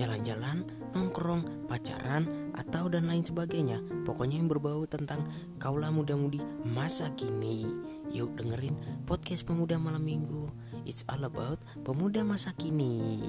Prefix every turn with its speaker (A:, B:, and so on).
A: jalan-jalan, nongkrong, pacaran, atau dan lain sebagainya. Pokoknya yang berbau tentang kaulah muda-mudi masa kini. Yuk dengerin podcast Pemuda Malam Minggu. It's all about pemuda masa kini.